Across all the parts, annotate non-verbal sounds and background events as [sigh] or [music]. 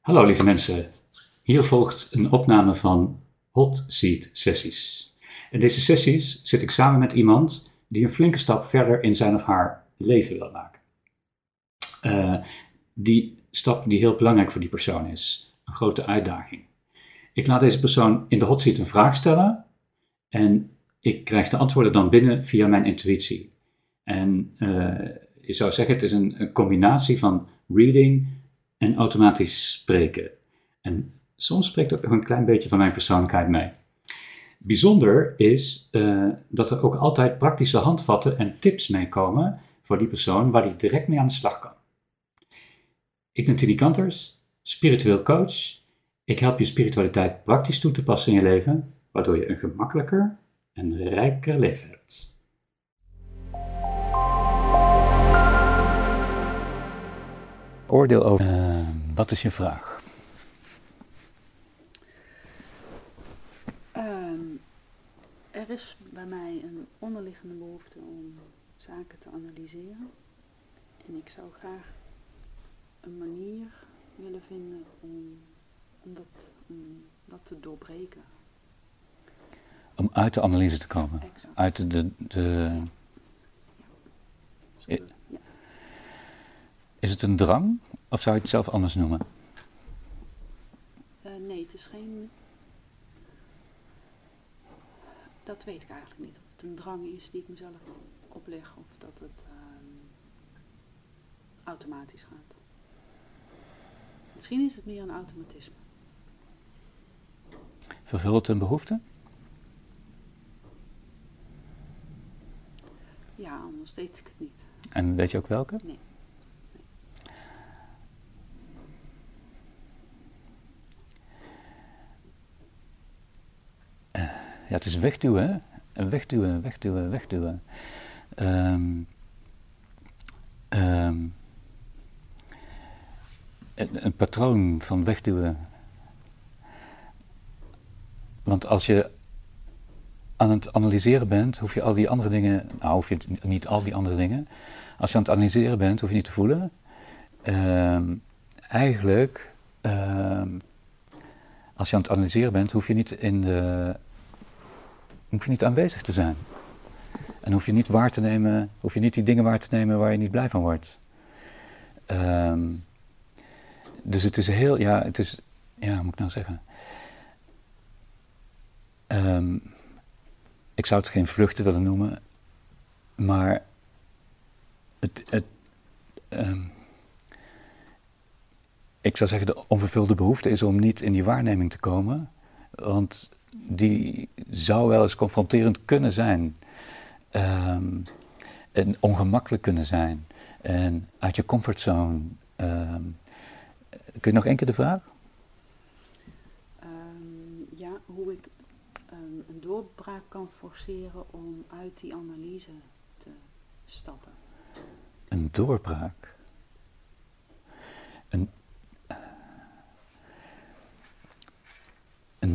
Hallo lieve mensen, hier volgt een opname van Hot Seat Sessies. In deze sessies zit ik samen met iemand die een flinke stap verder in zijn of haar leven wil maken. Uh, die stap die heel belangrijk voor die persoon is, een grote uitdaging. Ik laat deze persoon in de hot seat een vraag stellen en ik krijg de antwoorden dan binnen via mijn intuïtie. En uh, je zou zeggen, het is een, een combinatie van reading, en automatisch spreken. En soms spreekt ook nog een klein beetje van mijn persoonlijkheid mee. Bijzonder is uh, dat er ook altijd praktische handvatten en tips meekomen voor die persoon waar die direct mee aan de slag kan. Ik ben Tini Kanters, spiritueel coach. Ik help je spiritualiteit praktisch toe te passen in je leven, waardoor je een gemakkelijker en rijker leven hebt. Oordeel over. Uh, wat is je vraag? Um, er is bij mij een onderliggende behoefte om zaken te analyseren. En ik zou graag een manier willen vinden om, om, dat, om dat te doorbreken. Om uit de analyse te komen? Exact. Uit de. de, de ja. Is het een drang of zou je het zelf anders noemen? Uh, nee, het is geen. Dat weet ik eigenlijk niet. Of het een drang is die ik mezelf opleg of dat het uh, automatisch gaat. Misschien is het meer een automatisme. Vervult het een behoefte? Ja, anders deed ik het niet. En weet je ook welke? Nee. Ja, het is wegduwen? Wegduwen, wegduwen, wegduwen. Um, um, een, patroon van wegduwen. Want als je aan het analyseren bent, hoef je al die andere dingen, nou hoef je niet al die andere dingen. Als je aan het analyseren bent, hoef je niet te voelen. Um, eigenlijk, als je aan het analyseren bent, hoef je niet in de hoef je niet aanwezig te zijn. En hoef je niet waar te nemen, hoef je niet die dingen waar te nemen waar je niet blij van wordt. Um, dus het is heel, ja, het is, ja, hoe moet ik nou zeggen? Um, ik zou het geen vluchten willen noemen, maar het, het um, ik zou zeggen, de onvervulde behoefte is om niet in die waarneming te komen, want die zou wel eens confronterend kunnen zijn. Um, en ongemakkelijk kunnen zijn. En uit je comfortzone. Um, kun je nog één keer de vraag? Um, ja, hoe ik een doorbraak kan forceren om uit die analyse te stappen. Een doorbraak? Een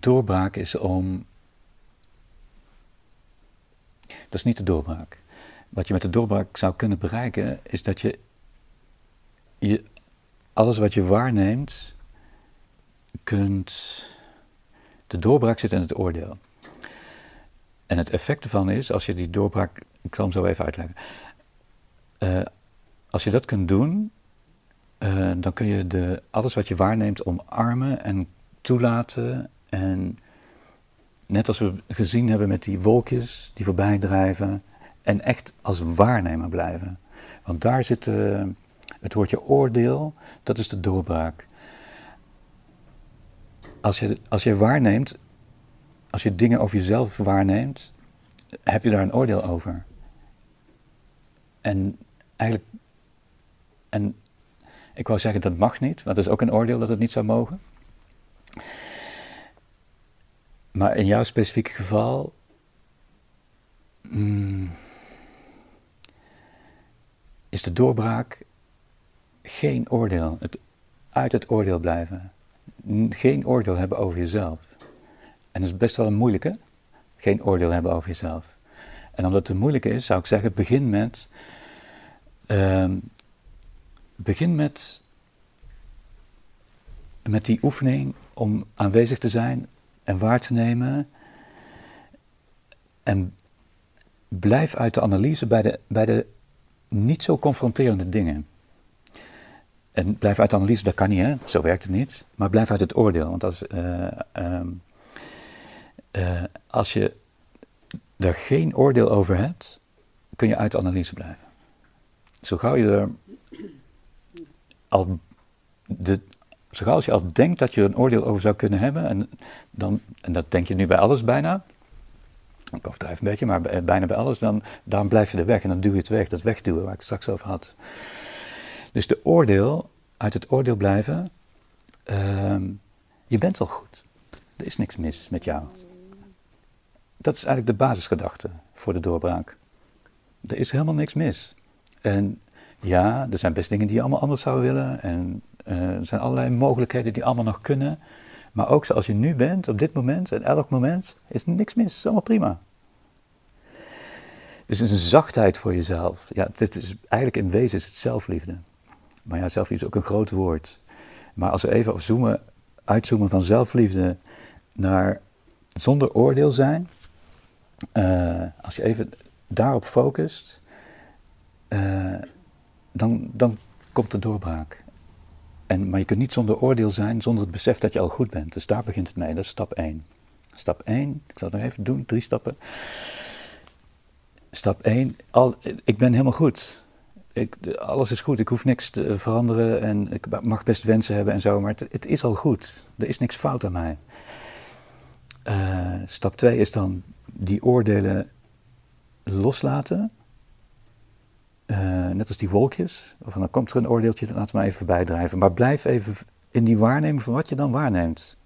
Doorbraak is om. Dat is niet de doorbraak. Wat je met de doorbraak zou kunnen bereiken, is dat je, je alles wat je waarneemt, kunt. De doorbraak zit in het oordeel. En het effect ervan is, als je die doorbraak. Ik zal hem zo even uitleggen. Uh, als je dat kunt doen, uh, dan kun je de, alles wat je waarneemt omarmen en toelaten en net als we gezien hebben met die wolkjes die voorbij drijven, en echt als waarnemer blijven. Want daar zit uh, het woordje oordeel, dat is de doorbraak. Als je, als je waarneemt, als je dingen over jezelf waarneemt, heb je daar een oordeel over. En eigenlijk, en ik wou zeggen dat mag niet, want dat is ook een oordeel dat het niet zou mogen. Maar in jouw specifieke geval. Mm, is de doorbraak geen oordeel. Het, uit het oordeel blijven. Geen oordeel hebben over jezelf. En dat is best wel een moeilijke. Geen oordeel hebben over jezelf. En omdat het een moeilijke is, zou ik zeggen: begin met. Uh, begin met met die oefening om aanwezig te zijn en waar te nemen. En blijf uit de analyse bij de, bij de niet zo confronterende dingen. En blijf uit de analyse, dat kan niet, hè? zo werkt het niet. Maar blijf uit het oordeel. Want als, uh, um, uh, als je er geen oordeel over hebt, kun je uit de analyse blijven. Zo gauw je er al, de, zo als je al denkt dat je een oordeel over zou kunnen hebben, en, dan, en dat denk je nu bij alles bijna, ik overdrijf een beetje, maar bijna bij alles, dan, dan blijf je er weg en dan duw je het weg, dat wegduwen waar ik het straks over had. Dus de oordeel, uit het oordeel blijven, uh, je bent al goed. Er is niks mis met jou. Dat is eigenlijk de basisgedachte voor de doorbraak. Er is helemaal niks mis. En ja, er zijn best dingen die je allemaal anders zou willen. En er zijn allerlei mogelijkheden die allemaal nog kunnen. Maar ook zoals je nu bent, op dit moment en elk moment, is niks mis. Is allemaal prima. Dus het is een zachtheid voor jezelf. Ja, dit is, eigenlijk in wezen is het zelfliefde. Maar ja, zelfliefde is ook een groot woord. Maar als we even zoomen, uitzoomen van zelfliefde naar zonder oordeel zijn. Uh, als je even daarop focust, uh, dan, dan komt de doorbraak. En, maar je kunt niet zonder oordeel zijn, zonder het besef dat je al goed bent. Dus daar begint het mee, dat is stap 1. Stap 1, ik zal het nog even doen, drie stappen. Stap 1, al, ik ben helemaal goed. Ik, alles is goed, ik hoef niks te veranderen en ik mag best wensen hebben en zo, maar het, is al goed. Er is niks fout aan mij. Uh, stap 2 is dan die oordelen loslaten. Uh, net als die wolkjes. Of dan komt er een oordeeltje, laat maar even voorbij drijven. Maar blijf even in die waarneming van wat je dan waarneemt.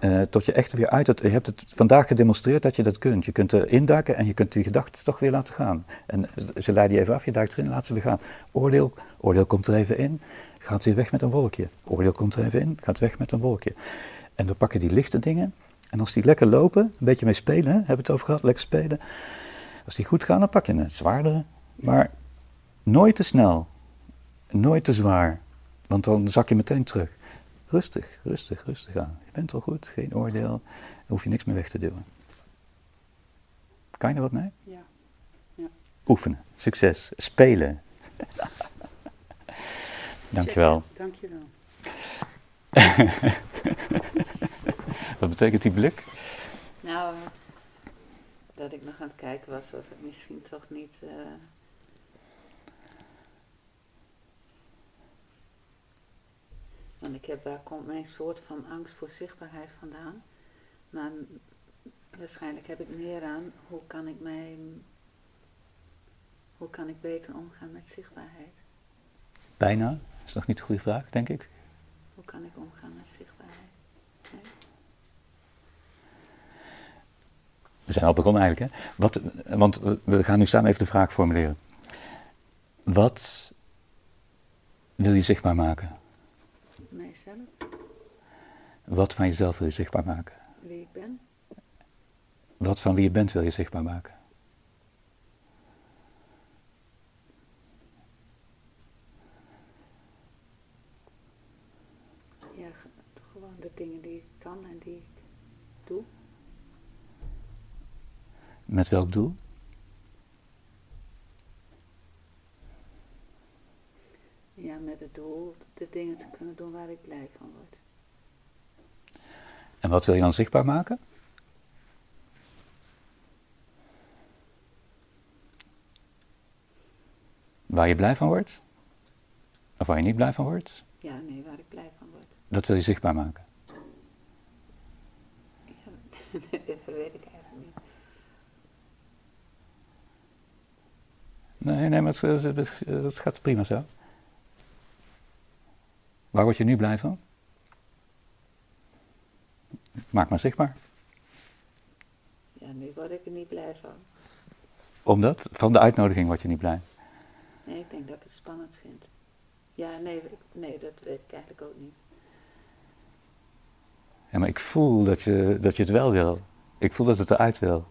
Uh, tot je echt weer uit het. Je hebt het vandaag gedemonstreerd dat je dat kunt. Je kunt er induiken en je kunt die gedachten toch weer laten gaan. En ze leiden je even af, je duikt erin, laat ze weer gaan. Oordeel, oordeel komt er even in, gaat weer weg met een wolkje. Oordeel komt er even in, gaat weg met een wolkje. En dan pakken die lichte dingen. En als die lekker lopen, een beetje mee spelen, hebben we het over gehad, lekker spelen. Als die goed gaan, dan pak je een zwaardere. Maar nooit te snel, nooit te zwaar, want dan zak je meteen terug. Rustig, rustig, rustig aan. Je bent al goed, geen oordeel, dan hoef je niks meer weg te duwen. Kan je er wat mee? Ja. ja. Oefenen, succes, spelen. [laughs] Dankjewel. Dankjewel. [laughs] wat betekent die blik? Nou, dat ik nog aan het kijken was of het misschien toch niet... Uh, Want ik heb, waar komt mijn soort van angst voor zichtbaarheid vandaan? Maar waarschijnlijk heb ik meer aan hoe kan ik mij, hoe kan ik beter omgaan met zichtbaarheid? Bijna, dat is nog niet een goede vraag, denk ik. Hoe kan ik omgaan met zichtbaarheid? Nee? We zijn al begonnen eigenlijk, hè? Wat, want we gaan nu samen even de vraag formuleren. Wat wil je zichtbaar maken? Mijzelf. Wat van jezelf wil je zichtbaar maken? Wie ik ben. Wat van wie je bent wil je zichtbaar maken? Ja, gewoon de dingen die ik kan en die ik doe. Met welk doel? Ja, met het doel de dingen te kunnen doen waar ik blij van word. En wat wil je dan zichtbaar maken? Waar je blij van wordt? Of waar je niet blij van wordt? Ja, nee, waar ik blij van word. Dat wil je zichtbaar maken? Ja, [laughs] dat weet ik eigenlijk niet. Nee, nee, maar het, het, het gaat prima zo. Waar word je nu blij van? Maak maar zichtbaar. Ja, nu word ik er niet blij van. Omdat? Van de uitnodiging word je niet blij? Nee, ik denk dat ik het spannend vind. Ja, nee, nee dat weet ik eigenlijk ook niet. Ja, maar ik voel dat je, dat je het wel wil. Ik voel dat het eruit wil.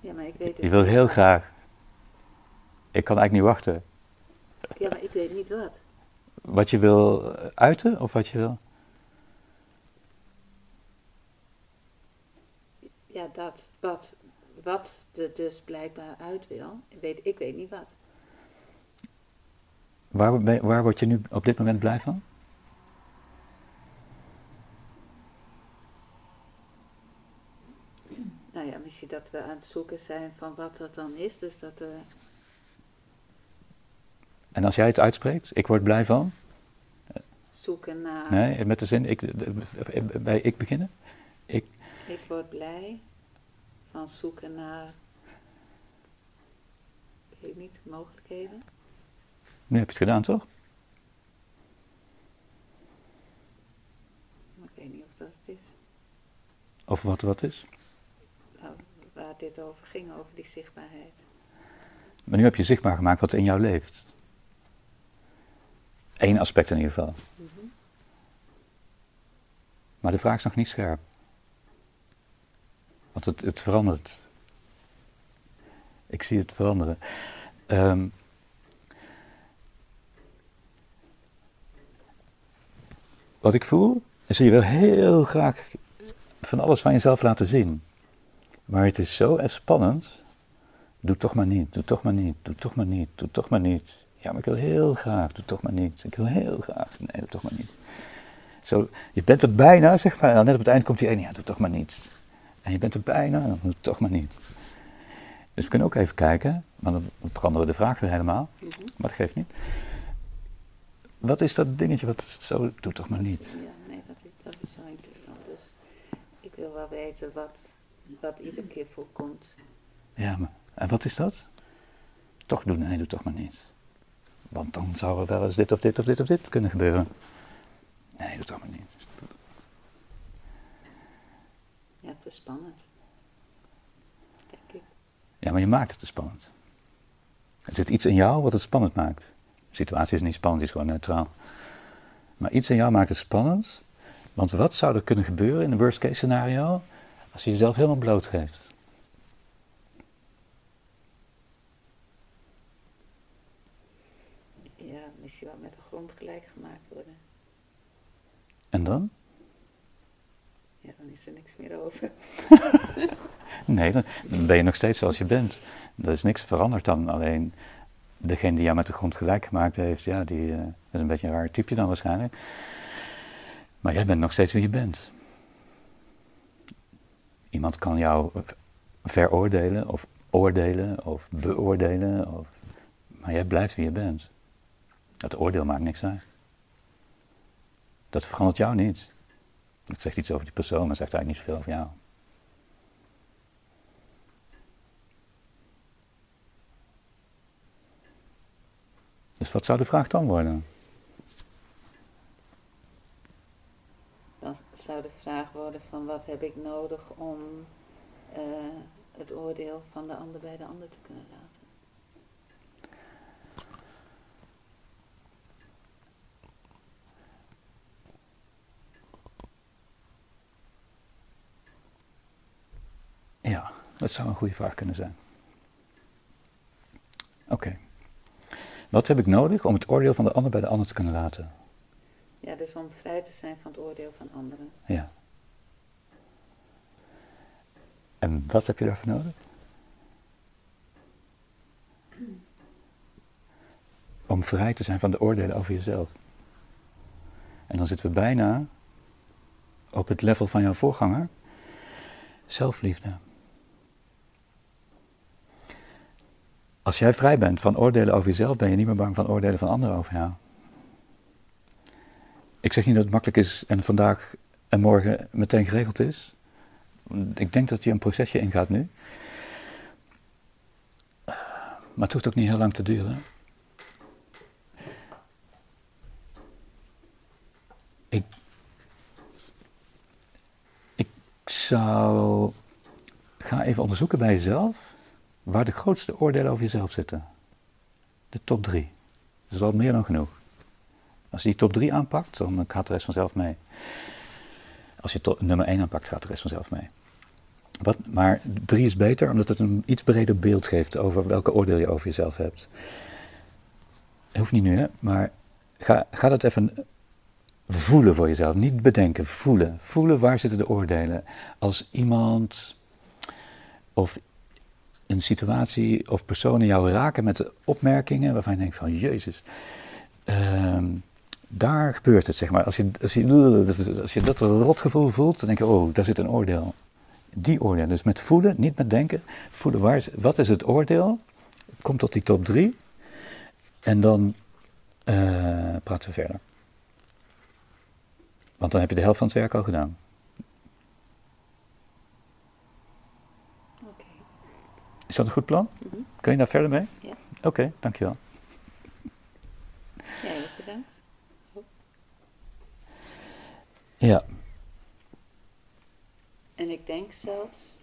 Ja, maar ik weet het Je wil heel graag. Ik kan eigenlijk niet wachten. Ja, maar ik weet niet wat wat je wil uiten of wat je wil? Ja, dat, wat, wat er dus blijkbaar uit wil, weet, ik weet niet wat. Waar, waar word je nu op dit moment blij van? Nou ja, misschien dat we aan het zoeken zijn van wat dat dan is. Dus dat er en als jij het uitspreekt, ik word blij van? zoeken naar. Nee, met de zin, ik, bij ik beginnen? Ik, Ik word blij van zoeken naar. Weet niet, mogelijkheden. nu heb je het gedaan, toch? Ik weet niet of dat het is. Of wat wat is? Nou, waar dit over ging, over die zichtbaarheid. Maar nu heb je zichtbaar gemaakt wat in jou leeft. Eén aspect in ieder geval. Maar de vraag is nog niet scherp. Want het, het verandert. Ik zie het veranderen. Ehm, wat ik voel, is dat je wil heel graag van alles van jezelf laten zien. Maar het is zo spannend. Doe toch maar niet, doe toch maar niet, doe toch maar niet, doe toch maar niet. Ja, maar ik wil heel graag, doe toch maar niet. Ik wil heel graag, nee, doe toch maar niet. Zo, je bent er bijna, zeg maar. En net op het eind komt die ene, ja, doe toch maar niet. En je bent er bijna, dan doe toch maar niet. Dus we kunnen ook even kijken, maar dan veranderen we de vraag weer helemaal. Mhm. Maar dat geeft niet. Wat is dat dingetje wat zo, doe toch maar niet. Ja, nee, dat is, dat is zo interessant. Dus ik wil wel weten wat, wat iedere keer voorkomt. Ja, maar, en wat is dat? Toch doen, nee, doe toch maar niet. Want dan zou er wel eens dit of dit of dit of dit kunnen gebeuren. Nee, toch maar niet. Ja, te spannend. Denk ik. Ja, maar je maakt het te spannend. Er zit iets in jou wat het spannend maakt. De situatie is niet spannend, die is gewoon neutraal. Maar iets in jou maakt het spannend. Want wat zou er kunnen gebeuren in een worst case scenario als je jezelf helemaal blootgeeft? Ja, misschien wel met de grond gelijk gemaakt worden. En dan? Ja, dan is er niks meer over. [laughs] Nee, dan dan ben je nog steeds zoals je bent. Er is niks veranderd dan. Alleen degene die jou met de grond gelijk gemaakt heeft, ja, die eh, is een beetje een raar typeje dan waarschijnlijk. Maar jij bent nog steeds wie je bent. Iemand kan jou veroordelen of oordelen of beoordelen, of, maar jij blijft wie je bent. Dat oordeel maakt niks uit. Dat verandert jou niet. Dat zegt iets over die persoon, maar zegt eigenlijk niet zoveel over jou. Dus wat zou de vraag dan worden? Dan zou de vraag worden van wat heb ik nodig om eh, het oordeel van de ander bij de ander te kunnen laten. Ja, dat zou een goede vraag kunnen zijn. Oké. Wat heb ik nodig om het oordeel van de ander bij de ander te kunnen laten? Ja, dus om vrij te zijn van het oordeel van anderen. Ja. En wat heb je daarvoor nodig? Om vrij te zijn van de oordelen over jezelf. En dan zitten we bijna op het level van jouw voorganger. Zelfliefde. Als jij vrij bent van oordelen over jezelf, ben je niet meer bang van oordelen van anderen over jou. Ik zeg niet dat het makkelijk is en vandaag en morgen meteen geregeld is. Ik denk dat je een procesje ingaat nu. Maar het hoeft ook niet heel lang te duren. Ik, ik zou. Ga even onderzoeken bij jezelf waar de grootste oordelen over jezelf zitten. De top drie. Dat is al meer dan genoeg. Als je die top 3 aanpakt, dan gaat de rest vanzelf mee. Als je top, nummer 1 aanpakt, gaat de rest vanzelf mee. Wat, maar 3 is beter, omdat het een iets breder beeld geeft over welke oordeel je over jezelf hebt. Hoeft niet nu, hè? maar ga, ga dat even voelen voor jezelf. Niet bedenken, voelen. Voelen waar zitten de oordelen. Als iemand of een situatie of personen jou raken met opmerkingen waarvan je denkt van Jezus, ehm, daar gebeurt het zeg maar. Als je, als, je, als je dat rotgevoel voelt, dan denk je, oh, daar zit een oordeel. Die oordeel. Dus met voelen, niet met denken. Voelen, waar wat is het oordeel? Kom tot die top 3. En dan uh, praten we verder. Want dan heb je de helft van het werk al gedaan. Is dat een goed plan? Mhm. Kun je daar verder mee? Ja. Oké, dankjewel. Ja, bedankt. Ja. En ik denk zelfs.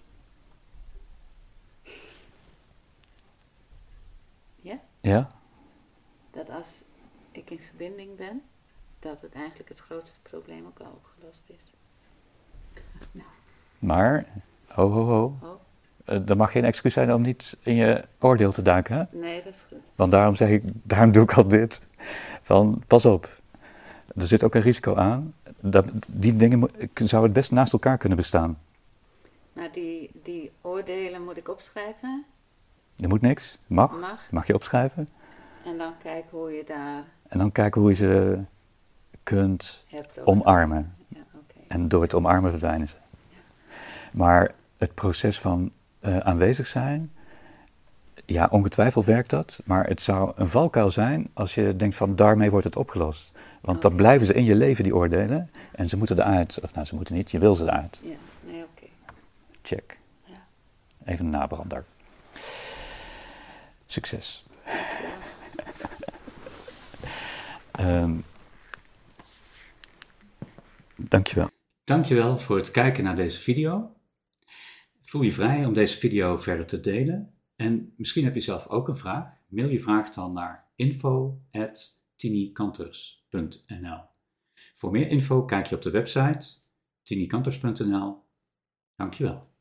Ja? Ja? Dat als ik in verbinding ben, dat het eigenlijk het grootste probleem ook al opgelost is. Nou, Maar, ho ho ho. oh, Er mag geen excuus zijn om niet in je oordeel te duiken, hè? nee, dat is goed. Want daarom zeg ik, daarom doe ik al dit. Van, pas op. Er zit ook een risico aan. Dat, die dingen mo- zou het best naast elkaar kunnen bestaan. Maar die, die oordelen moet ik opschrijven. Er moet niks. Mag. Mag. Mag je opschrijven. En dan kijken hoe je daar En dan kijken hoe je ze kunt omarmen. Ja. En door het omarmen verdwijnen ze. Maar het proces van eh, aanwezig zijn, ja, ongetwijfeld werkt dat. Maar het zou een valkuil zijn als je denkt van daarmee wordt het opgelost. Want dan Oké. blijven ze in je leven, die oordelen. En ze moeten eruit. Of nou, ze moeten niet, je wil ze eruit. Ja, nee, oké. Check. Ja. Even een nabrander. Succes. [laughs] Ehm dankjewel. Dankjewel voor het kijken naar deze video. Voel je vrij om deze video verder te delen. En misschien heb je zelf ook een vraag. Mail je vraag dan naar info.tinikanters.nl Voor meer info kijk je op de website tinikanters.nl. Dankjewel.